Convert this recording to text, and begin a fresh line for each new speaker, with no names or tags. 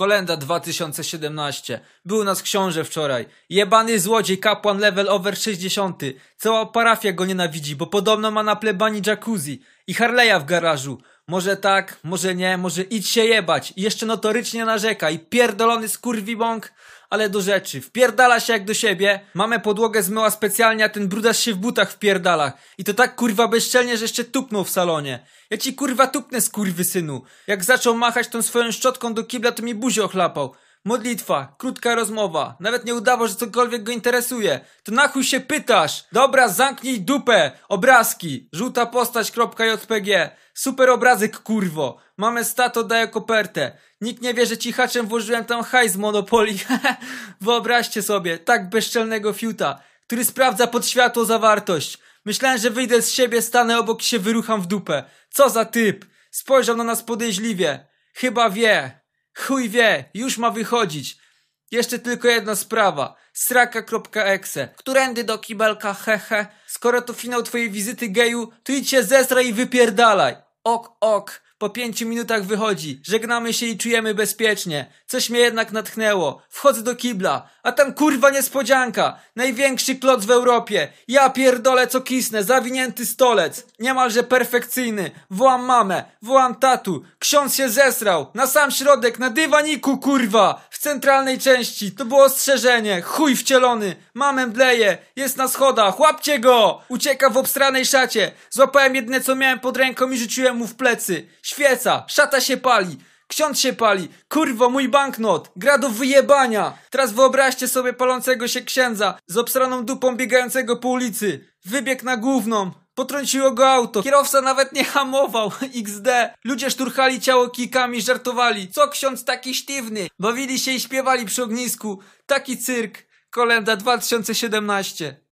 Kolenda 2017. Był nas książę wczoraj. Jebany złodziej, kapłan level over 60. Cała parafia go nienawidzi, bo podobno ma na plebanii jacuzzi i Harley'a w garażu. Może tak, może nie, może idź się jebać. I jeszcze notorycznie narzeka i pierdolony skurwibąk. Ale do rzeczy, wpierdala się jak do siebie. Mamę podłogę zmyła specjalnie, a ten brudarz się w butach wpierdala. I to tak kurwa bezczelnie, że jeszcze tupnął w salonie. Ja ci kurwa tupnę synu. Jak zaczął machać tą swoją szczotką do kibla, to mi buzię ochlapał. Modlitwa, krótka rozmowa, nawet nie udawał, że cokolwiek go interesuje. To na chuj się pytasz? Dobra, zamknij dupę! Obrazki! Żółta postać.jpg Super obrazek, kurwo! Mamy stato, daję kopertę. Nikt nie wie, że cichaczem włożyłem tam hajs z Monopoli. Wyobraźcie sobie, tak bezczelnego fiuta, który sprawdza pod światło zawartość. Myślałem, że wyjdę z siebie, stanę obok i się wyrucham w dupę. Co za typ! Spojrzał na nas podejrzliwie. Chyba wie. Chuj wie, już ma wychodzić. Jeszcze tylko jedna sprawa. Sraka.exe. Którędy do kibelka, hehe. Skoro to finał twojej wizyty geju, to idź się zesraj i wypierdalaj. Ok, ok. Po pięciu minutach wychodzi. Żegnamy się i czujemy bezpiecznie. Coś mnie jednak natchnęło. Wchodzę do kibla. A tam kurwa niespodzianka. Największy kloc w Europie. Ja pierdolę co kisnę. Zawinięty stolec. Niemalże perfekcyjny. Wołam mamę. Wołam tatu. Ksiądz się zesrał. Na sam środek. Na dywaniku kurwa. W centralnej części. To było ostrzeżenie. Chuj wcielony. Mamę bleje. Jest na schodach. Łapcie go. Ucieka w obstranej szacie. Złapałem jedne co miałem pod ręką i rzuciłem mu w plecy. Świeca, szata się pali, ksiądz się pali, kurwo mój banknot, gra do wyjebania. Teraz wyobraźcie sobie palącego się księdza z obsraną dupą biegającego po ulicy. Wybieg na główną. Potrąciło go auto. Kierowca nawet nie hamował. XD. Ludzie szturchali ciało kikami, żartowali. Co ksiądz taki sztywny? Bawili się i śpiewali przy ognisku. Taki cyrk. Kolenda 2017.